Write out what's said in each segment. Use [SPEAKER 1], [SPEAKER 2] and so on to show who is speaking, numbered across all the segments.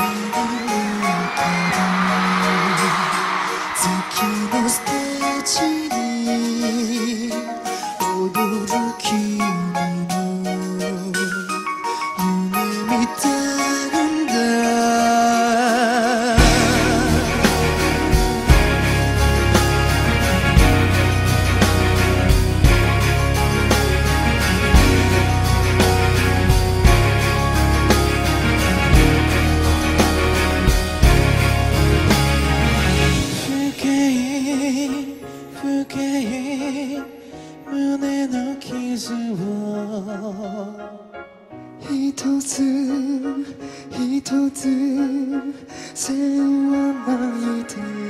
[SPEAKER 1] 「月のスて sen bana yeter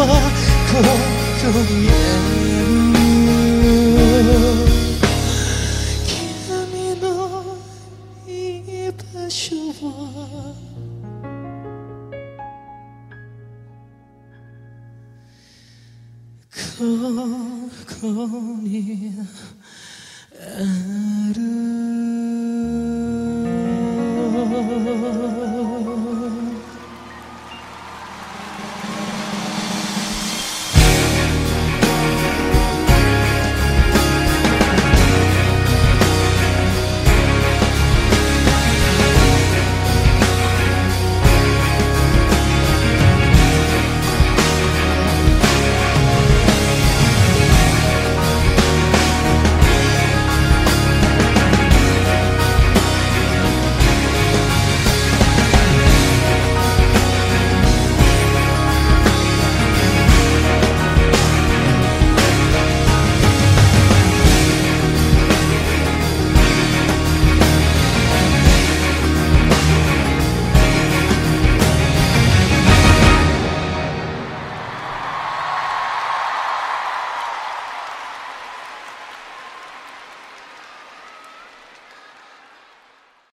[SPEAKER 1] ここにある君のいい場所はここにある